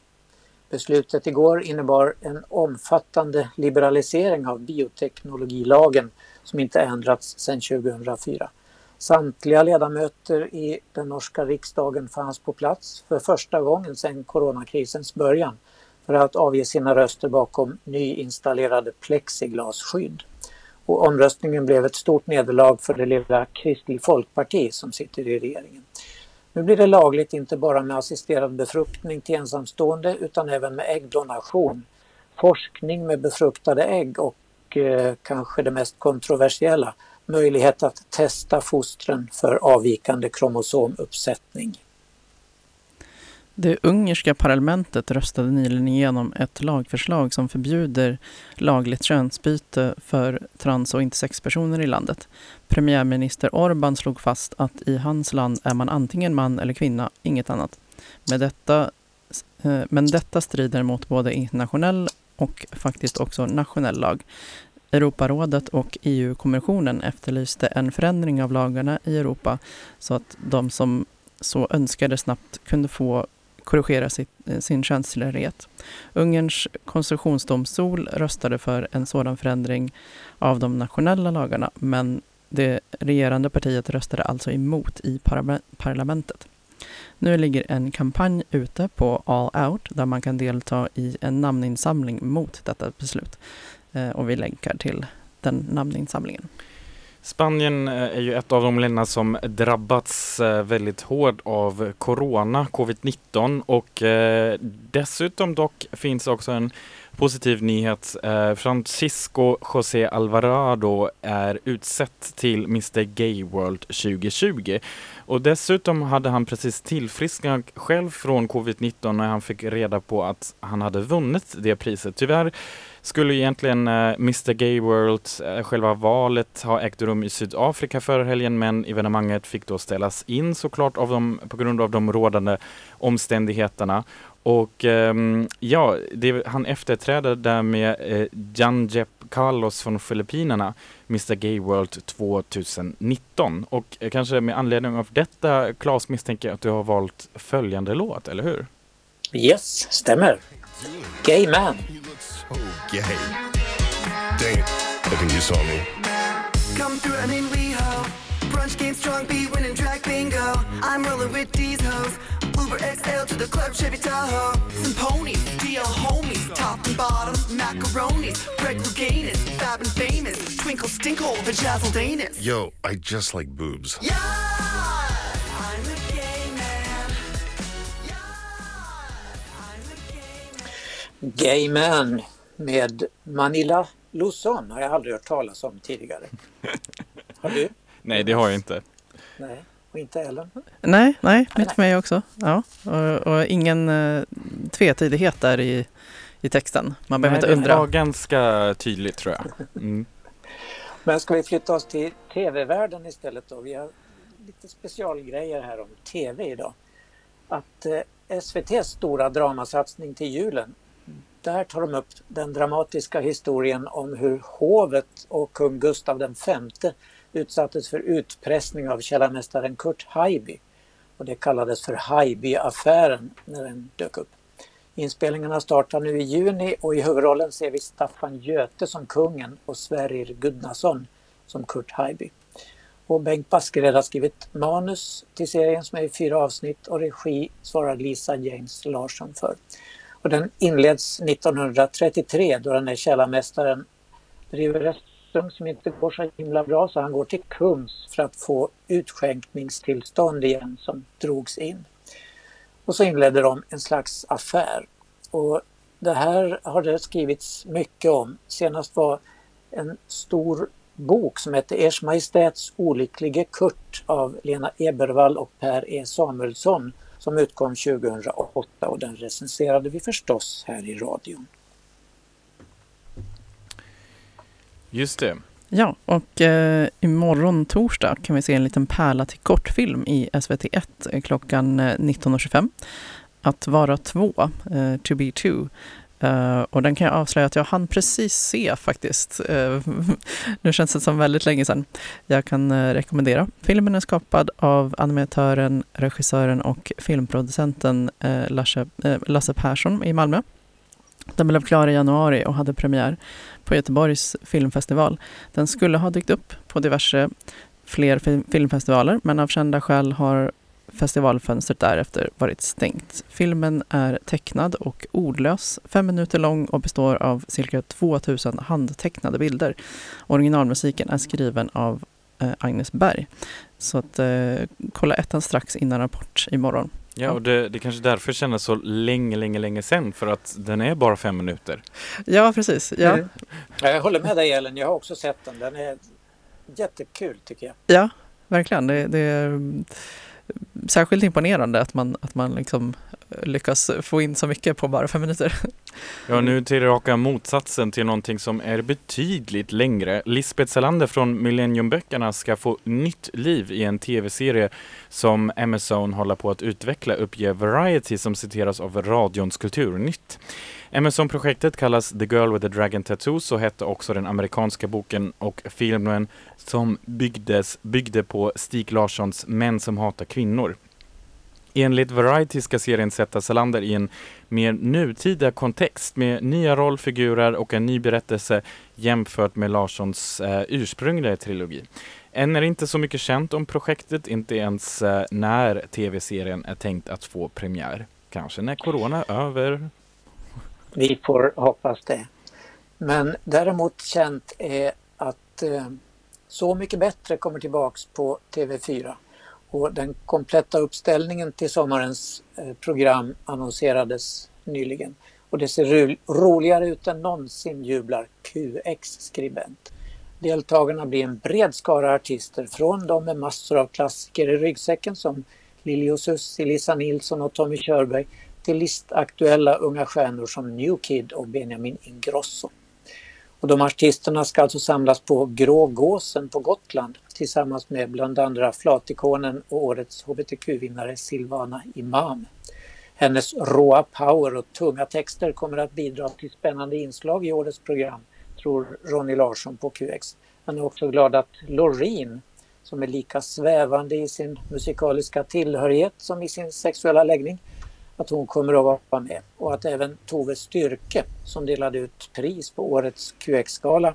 Beslutet igår innebar en omfattande liberalisering av bioteknologilagen som inte ändrats sedan 2004. Samtliga ledamöter i den norska riksdagen fanns på plats för första gången sedan coronakrisens början för att avge sina röster bakom nyinstallerade plexiglasskydd. Och omröstningen blev ett stort nederlag för det lilla Kristlig Folkparti som sitter i regeringen. Nu blir det lagligt inte bara med assisterad befruktning till ensamstående utan även med äggdonation, forskning med befruktade ägg och eh, kanske det mest kontroversiella, möjlighet att testa fostren för avvikande kromosomuppsättning. Det ungerska parlamentet röstade nyligen igenom ett lagförslag som förbjuder lagligt könsbyte för trans och intersexpersoner i landet. Premiärminister Orbán slog fast att i hans land är man antingen man eller kvinna, inget annat. Med detta, eh, men detta strider mot både internationell och faktiskt också nationell lag. Europarådet och EU-kommissionen efterlyste en förändring av lagarna i Europa så att de som så önskade snabbt kunde få korrigera sitt, eh, sin könstillhörighet. Ungerns konstitutionsdomstol röstade för en sådan förändring av de nationella lagarna men det regerande partiet röstade alltså emot i parlamentet. Nu ligger en kampanj ute på All Out där man kan delta i en namninsamling mot detta beslut. Eh, och vi länkar till den namninsamlingen. Spanien eh, är ju ett av de länderna som drabbats eh, väldigt hårt av corona, covid-19 och eh, dessutom dock finns också en positiv nyhet. Francisco José Alvarado är utsett till Mr Gay World 2020 och dessutom hade han precis tillfrisknat själv från covid-19 när han fick reda på att han hade vunnit det priset. Tyvärr skulle egentligen eh, Mr Gay World, eh, själva valet, ha ägt rum i Sydafrika förra helgen men evenemanget fick då ställas in såklart av dem, på grund av de rådande omständigheterna. Och ehm, ja, det, han efterträder därmed eh, Janjep Carlos från Filippinerna, Mr Gay World 2019. Och eh, kanske med anledning av detta, Claes, misstänker jag att du har valt följande låt, eller hur? Yes, stämmer. Gay man. You so gay. Dang it. I think you saw me. Come through, I'm in WeHo. Brunch game strong, be winning track bingo. I'm rolling with these hoes. Uber XL to the club, Chevy Tahoe. Some ponies, DL homies, top and bottom, macaronis, Greg Louganis, fab and famous, Twinkle Stinkle, the Jazzle Danis. Yo, I just like boobs. Yeah, I'm a gay man. Yeah, I'm a gay man. Gay man med Manila Luzon har jag aldrig hört talas om tidigare. Har du? (laughs) Nej, det har jag inte. Nej, och inte Ellen? Nej, nej, nytt för mig också. Ja, och, och ingen uh, tvetydighet där i, i texten. Man behöver Nej, inte det var undra. ganska tydligt tror jag. Mm. (laughs) Men ska vi flytta oss till tv-världen istället då? Vi har lite specialgrejer här om tv idag. Att eh, SVTs stora dramasatsning till julen, där tar de upp den dramatiska historien om hur hovet och kung Gustav V utsattes för utpressning av källarmästaren Kurt Haijby. Och det kallades för Haijby-affären när den dök upp. Inspelningarna startar nu i juni och i huvudrollen ser vi Staffan Göte som kungen och Sverrir Gudnason som Kurt Haijby. Och Bengt Baskered har skrivit manus till serien som är i fyra avsnitt och regi svarar Lisa James Larsson för. Och den inleds 1933 då den här källarmästaren driver restaurang som inte går så himla bra så han går till Kums för att få utskänkningstillstånd igen som drogs in. Och så inledde de en slags affär. Och det här har det skrivits mycket om. Senast var en stor bok som heter Ers Majestäts olycklige Kurt av Lena Ebervall och Per E Samuelsson som utkom 2008 och den recenserade vi förstås här i radion. Just det. Ja, och eh, imorgon torsdag kan vi se en liten pärla till kortfilm i SVT1 eh, klockan eh, 19.25. Att vara två, eh, to be two. Uh, och den kan jag avslöja att jag hann precis se faktiskt. Uh, (laughs) nu känns det som väldigt länge sedan. Jag kan uh, rekommendera. Filmen är skapad av animatören, regissören och filmproducenten Lasse, Lasse Persson i Malmö. Den blev klar i januari och hade premiär på Göteborgs filmfestival. Den skulle ha dykt upp på diverse fler filmfestivaler men av kända skäl har festivalfönstret därefter varit stängt. Filmen är tecknad och ordlös, fem minuter lång och består av cirka 2000 handtecknade bilder. Originalmusiken är skriven av eh, Agnes Berg. Så att eh, kolla ettan strax innan rapport imorgon. Ja, och det, det kanske därför kändes så länge, länge, länge sen för att den är bara fem minuter. Ja, precis. Ja, Mm. Ja, Jag håller med dig Ellen, jag har också sett den. Den är jättekul tycker jag. ja verkligen. Det, det är särskilt imponerande att man, att man liksom eh, lyckas få in så mycket på bara fem minuter. (laughs) Ja, nu till raka motsatsen till någonting som är betydligt längre. Lisbeth Salander från Millenniumböckerna ska få nytt liv i en tv-serie som Amazon håller på att utveckla, uppger Variety som citeras av radions Kulturnytt. Amazon-projektet kallas The Girl with the Dragon Tattoo, så hette också den amerikanska boken och filmen som byggdes, byggde på Stig Larssons Män som hatar kvinnor. Enligt Variety ska serien sätta Salander i en mer nutida kontext med nya rollfigurer och en ny berättelse jämfört med Larssons eh, ursprungliga trilogi. Än är det inte så mycket känt om projektet, inte ens eh, när tv-serien är tänkt att få premiär. Kanske när corona är över. Vi får hoppas det. Men däremot känt är att eh, Så mycket bättre kommer tillbaks på TV4. Och den kompletta uppställningen till sommarens eh, program annonserades nyligen. Och det ser roligare ut än någonsin, jublar QX-skribent. Deltagarna blir en bred skara artister från de med massor av klassiker i ryggsäcken som Lili och Sussi, Lisa Nilsson och Tommy Körberg till listaktuella unga stjärnor som New Kid och Benjamin Ingrosso. Och de artisterna ska alltså samlas på Grå Gåsen på Gotland tillsammans med bland andra Flatikonen och årets hbtq-vinnare Silvana Imam. Hennes råa power och tunga texter kommer att bidra till spännande inslag i årets program, tror Ronny Larsson på QX. Han är också glad att Loreen, som är lika svävande i sin musikaliska tillhörighet som i sin sexuella läggning, att hon kommer att vara med. Och att även Tove Styrke, som delade ut pris på årets QX-gala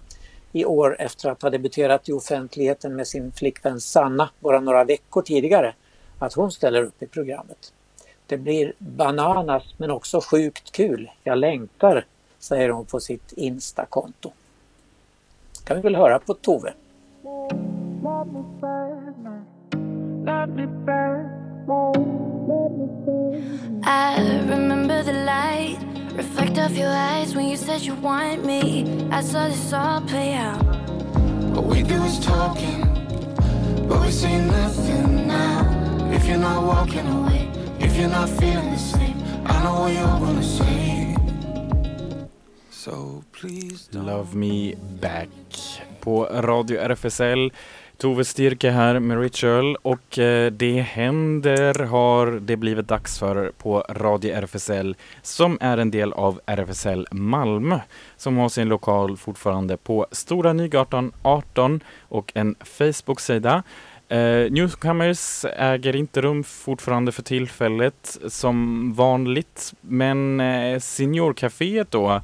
i år efter att ha debuterat i offentligheten med sin flickvän Sanna bara några veckor tidigare, att hon ställer upp i programmet. Det blir bananas men också sjukt kul. Jag längtar, säger hon på sitt Insta-konto. kan vi väl höra på Tove. I remember the light reflect off your eyes when you said you want me. I saw this all play out. What we do is talking, but we say nothing now. If you're not walking away, if you're not feeling the same, I know what you're gonna say. So please don't. Love Me Back på Radio RFSL. Tove Styrke här med Ritual och eh, det händer har det blivit dags för på Radio RFSL som är en del av RFSL Malmö som har sin lokal fortfarande på Stora Nygatan 18 och en Facebook-sida. Eh, Newcomers äger inte rum fortfarande för tillfället som vanligt men eh, Seniorcaféet då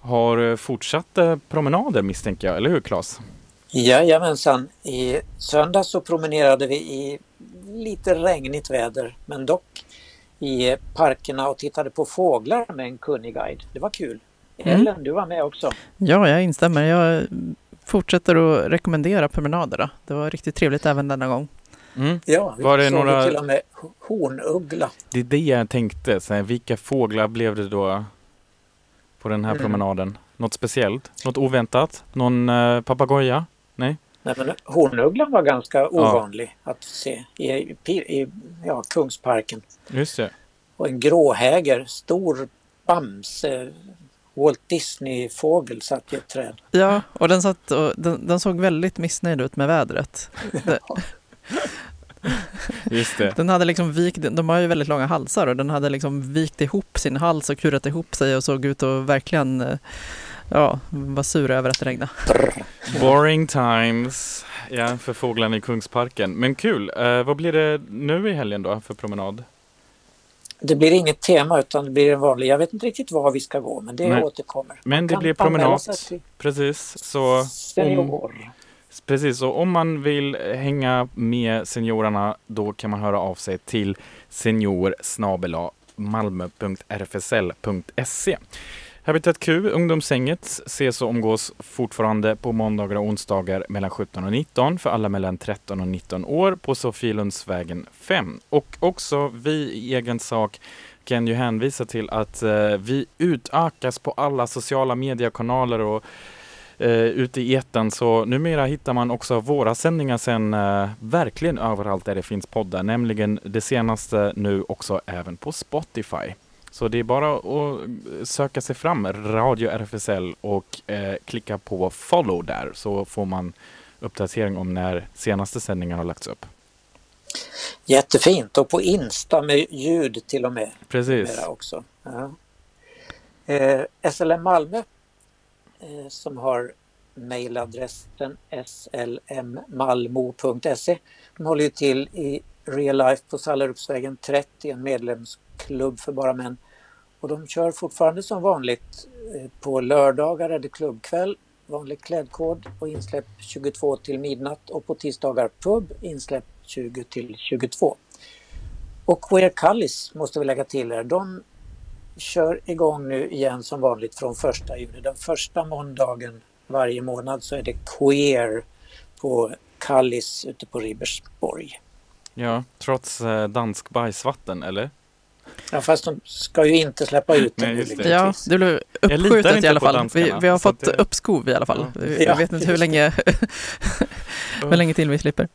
har eh, fortsatta promenader misstänker jag, eller hur Claes? Jajamensan. I söndag så promenerade vi i lite regnigt väder men dock i parkerna och tittade på fåglar med en kunnig guide. Det var kul. Mm. Ellen, du var med också. Ja, jag instämmer. Jag fortsätter att rekommendera promenaderna. Det var riktigt trevligt även denna gång. Mm. Ja, vi Var det såg några- till och med hornuggla. Det är det jag tänkte. Så här, vilka fåglar blev det då på den här Mm. promenaden? Något speciellt? Något oväntat? Någon uh, papegoja? Nej? Men hornugglan var ganska ovanlig att se i, i, i ja, Kungsparken. Just det. Och en gråhäger, stor bamse, Walt Disney-fågel satt i ett träd. Ja, och den, satt och, den, den såg väldigt missnöjd ut med vädret. (laughs) Just det. den hade liksom vikt, de har ju väldigt långa halsar och den hade liksom vikt ihop sin hals och kurat ihop sig och såg ut att verkligen eh, ja, vara sur över att det regnade. (laughs) Boring times. Ja, för fåglarna i Kungsparken. Men kul. Eh, vad blir det nu i helgen då för promenad? Det blir inget tema utan det blir en vanlig, jag vet inte riktigt var vi ska gå men det Nej. återkommer. Men det blir promenad. till Precis. Så om, Senior. precis, så om man vill hänga med seniorerna då kan man höra av sig till senior malmö.rfsl.se. Habitat Q, ungdomshänget, ses och omgås fortfarande på måndagar och onsdagar mellan 17 och 19 för alla mellan 13 och 19 år på Sofielundsvägen 5. Och också vi i egen sak kan ju hänvisa till att eh, vi utökas på alla sociala mediekanaler och eh, ute i etern så numera hittar man också våra sändningar sen eh, verkligen överallt där det finns poddar, nämligen det senaste nu också även på Spotify. Så det är bara att söka sig fram, Radio RFSL och eh, klicka på follow där så får man uppdatering om när senaste sändningen har lagts upp. Jättefint och på Insta med ljud till och med. Precis. Också. Ja. Eh, SLM Malmö eh, som har mejladressen slmmalmo.se. De håller ju till i Real Life på Sallerupsvägen 30, en Klubb för bara män. Och de kör fortfarande som vanligt. Eh, på lördagar är det klubbkväll, vanlig klädkod och insläpp 22 till midnatt och på tisdagar pub, insläpp 20 till 22. Och Queer Callis måste vi lägga till här. De kör igång nu igen som vanligt från första juni. Den första måndagen varje månad så är det Queer på Kallis ute på Ribersborg. Ja, trots eh, dansk bajsvatten, eller? Ja, fast de ska ju inte släppa ut den Nej, det. Ja, det blev uppskjutet i alla fall. Vi, vi har fått det- uppskov i alla fall. Ja. Vi- Ja, vet inte hur länge, (laughs) hur länge till vi slipper.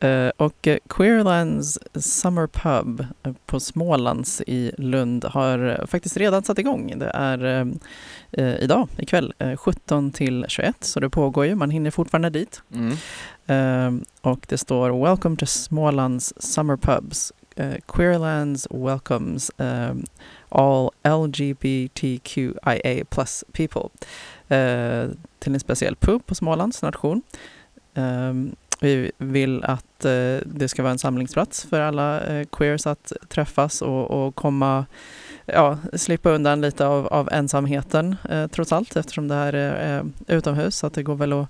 Eh, och eh, Queerlands Summer Pub eh, på Smålands i Lund har faktiskt redan satt igång. Det är eh, eh, idag, ikväll, eh, 17 till 21, så det pågår ju. Man hinner fortfarande dit. Mm. Eh, och det står Welcome to Smålands Summer Pubs uh, Queerlands welcomes um, all LGBTQIA plus people uh, till en speciell pub på Smålands nation. Um, vi vill att uh, det ska vara en samlingsplats för alla uh, queers att träffas och, och komma, ja, slippa undan lite av, av ensamheten eh, trots allt eftersom det här är eh, utomhus så att det går väl att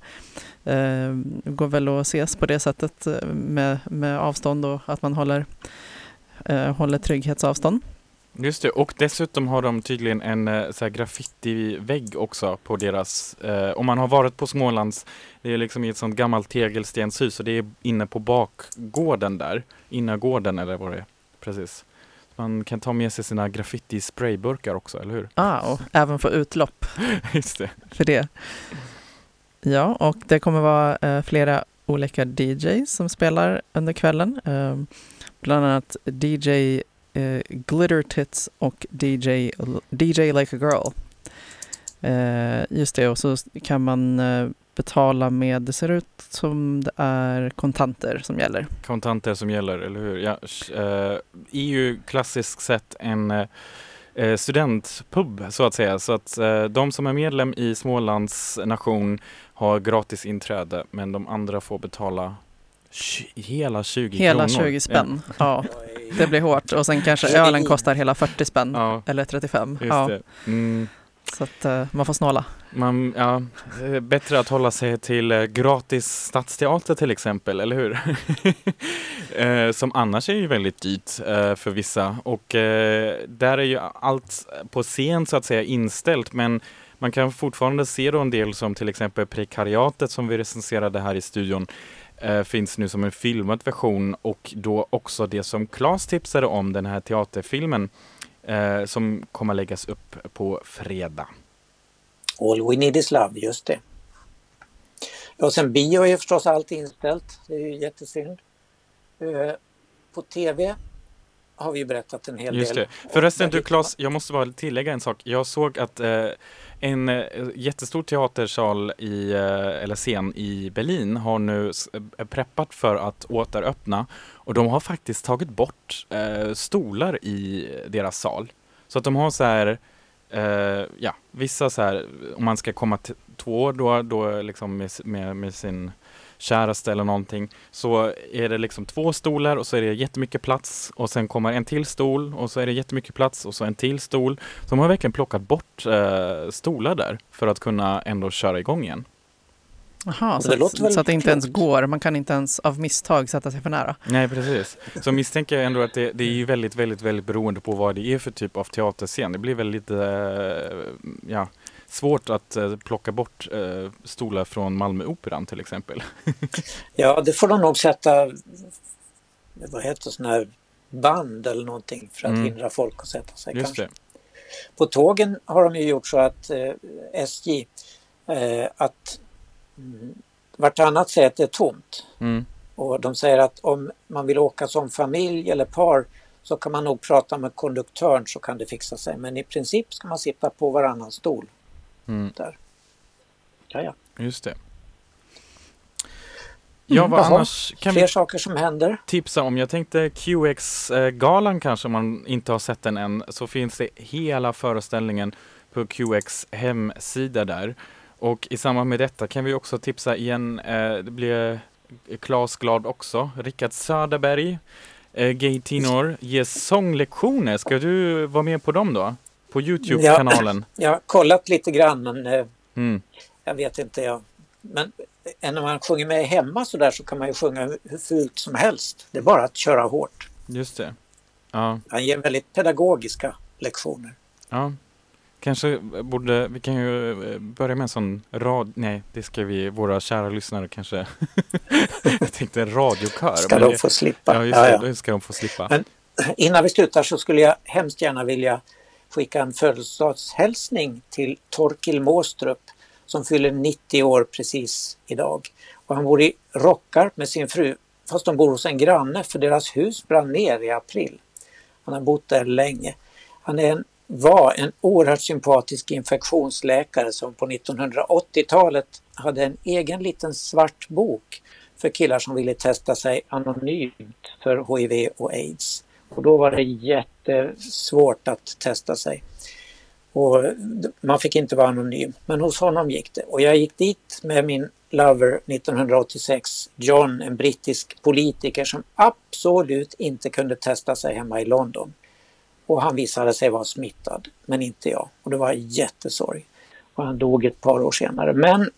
eh, går väl att ses på det sättet uh, med, med avstånd och att man håller, håller trygghetsavstånd. Just det, och dessutom har de tydligen en eh, så här graffitivägg också på deras, eh, om man har varit på Smålands, det är liksom i ett sånt gammalt tegelstenshus och det är inne på bakgården där, innergården eller vad det är, precis. Man kan ta med sig sina graffiti-sprayburkar också, eller hur? Ah, och även få utlopp (laughs) Just det. för det. Ja, och det kommer vara eh, flera olika DJs som spelar under kvällen. Eh, bland annat DJ eh, Glitter Tits och DJ, DJ Like a Girl. Eh, just det, och så kan man eh, betala med, det ser ut som det är kontanter som gäller. kontanter som gäller, eller hur? Ja, eh, är ju klassiskt sett en eh, eh, studentpub så att säga. Så att eh, de som är medlem i Smålands nation har gratis inträde men de andra får betala hela 20 Hela kronor. 20 spänn. Ja. det blir hårt. Och sen kanske ölen kostar hela 40 spänn. Ja, Eller 35. just Ja, det. Mm. så att eh, man får snåla. Man, ja, eh, bättre att hålla sig till eh, gratis stadsteater till exempel, eller hur? (laughs) som annars är ju väldigt dyrt för vissa. Och där är ju allt på scen så att säga inställt, men man kan fortfarande se då en del som till exempel Prekariatet som vi recenserade här i studion Eh, finns nu som en filmad version och då också det som Claes tipsade om, den här teaterfilmen eh, som kommer läggas upp på fredag. All We Need Is Love, just det. Ja, sen bio är ju förstås allt inställt. Det är ju jättesynd. Eh, På tv har vi berättat en hel Just del. det. Förresten du Claes, jag måste bara tillägga en sak. Jag såg att eh, en eh, jättestor teatersal i, eh, eller scen i Berlin har nu eh, preppat för att återöppna och de har faktiskt tagit bort eh, stolar i deras sal. Så att de har så här, eh, ja, vissa så här, om man ska komma till två då, då liksom med, med, med sin käraste eller någonting så är det liksom två stolar och så är det jättemycket plats och sen kommer en till stol och så är det jättemycket plats och så en till stol. Så de har verkligen plockat bort eh, stolar där för att kunna ändå köra igång igen. Jaha, så, så att det inte ens går. Man kan inte ens av misstag sätta sig för nära. Nej, precis. Så misstänker jag ändå att det, det är ju väldigt, väldigt, väldigt beroende på vad det är för typ av teaterscen. Det blir väl lite eh, ja, svårt att eh, plocka bort eh, stolar från Malmöoperan till exempel. (laughs) Ja, det får de nog sätta, vad heter sån här band eller någonting för att Mm. hindra folk att sätta sig Just kanske. det. På tågen har de ju gjort så att eh, SJ, eh, att mm, vartannat säte är tomt. Mm. Och de säger att om man vill åka som familj eller par så kan man nog prata med konduktören så kan det fixa sig. Men i princip ska man sitta på varannan stol Mm. där. Ja, ja. Just det. Ja, vad Jaha, annars kan vi Fler saker som händer. tipsa om. Jag tänkte QX-galan kanske, om man inte har sett den än, så finns det hela föreställningen på QX hemsida där. Och i samband med detta kan vi också tipsa igen, eh, det blir Klas glad också, Rickard Söderberg, eh, gay tenor, ger sånglektioner. Ska du vara med på dem då? På Youtube-kanalen? (clears throat) Jag har kollat lite grann men eh, Mm. jag vet inte. Jag, men eh, när man sjunger med hemma så där så kan man ju sjunga hur fult som helst. Det är bara att köra hårt. Just det. Ja. Han ger väldigt pedagogiska lektioner. Ja, kanske borde, vi kan ju eh, börja med en sån rad, nej det ska vi, våra kära lyssnare kanske, (laughs) jag tänkte en radiokör. Ska de få slippa? Ja, just Ja, ja. det ska de få slippa. Men (clears throat) innan vi slutar så skulle jag hemskt gärna vilja skicka en födelsedagshälsning till Torkil Måstrup som fyller 90 år precis idag. Och han bor i Rockarp med sin fru fast de bor hos en granne för deras hus brann ner i april. Han har bott där länge. Han är en, var en oerhört sympatisk infektionsläkare som på 1980-talet hade en egen liten svart bok för killar som ville testa sig anonymt för HIV och AIDS. Och då var det jättesvårt att testa sig. Och man fick inte vara anonym, men hos honom gick det. Och jag gick dit med min lover 1986, John, en brittisk politiker som absolut inte kunde testa sig hemma i London. Och han visade sig vara smittad, men inte jag. Och det var jättesorg. Och han dog ett par år senare. Men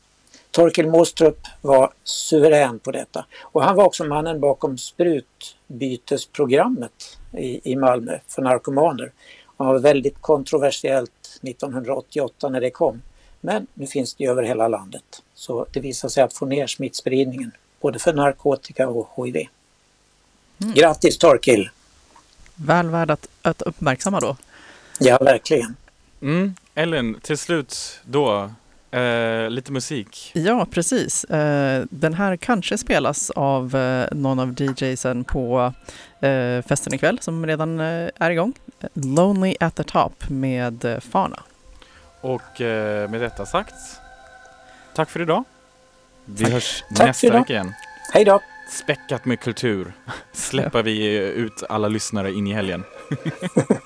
Torkel Måstrup var suverän på detta. Och han var också mannen bakom sprutbytesprogrammet i, i Malmö för narkomaner. Han var väldigt kontroversiellt 1988 när det kom. Men nu finns det över hela landet. Så det visar sig att få ner smittspridningen både för narkotika och HIV. Mm. Grattis Torkil! Väl värd att, att uppmärksamma då. Ja, verkligen. Mm. Ellen, till slut då, eh, lite musik. Ja, precis. Eh, den här kanske spelas av eh, någon av DJsen på eh, festen ikväll som redan eh, är igång. Lonely at the Top med eh, Fana. Och eh, med detta sagt, tack för idag. Vi tack. hörs tack nästa vecka igen. Hej då! Späckat med kultur (laughs) släpper vi ut alla lyssnare in i helgen. (laughs)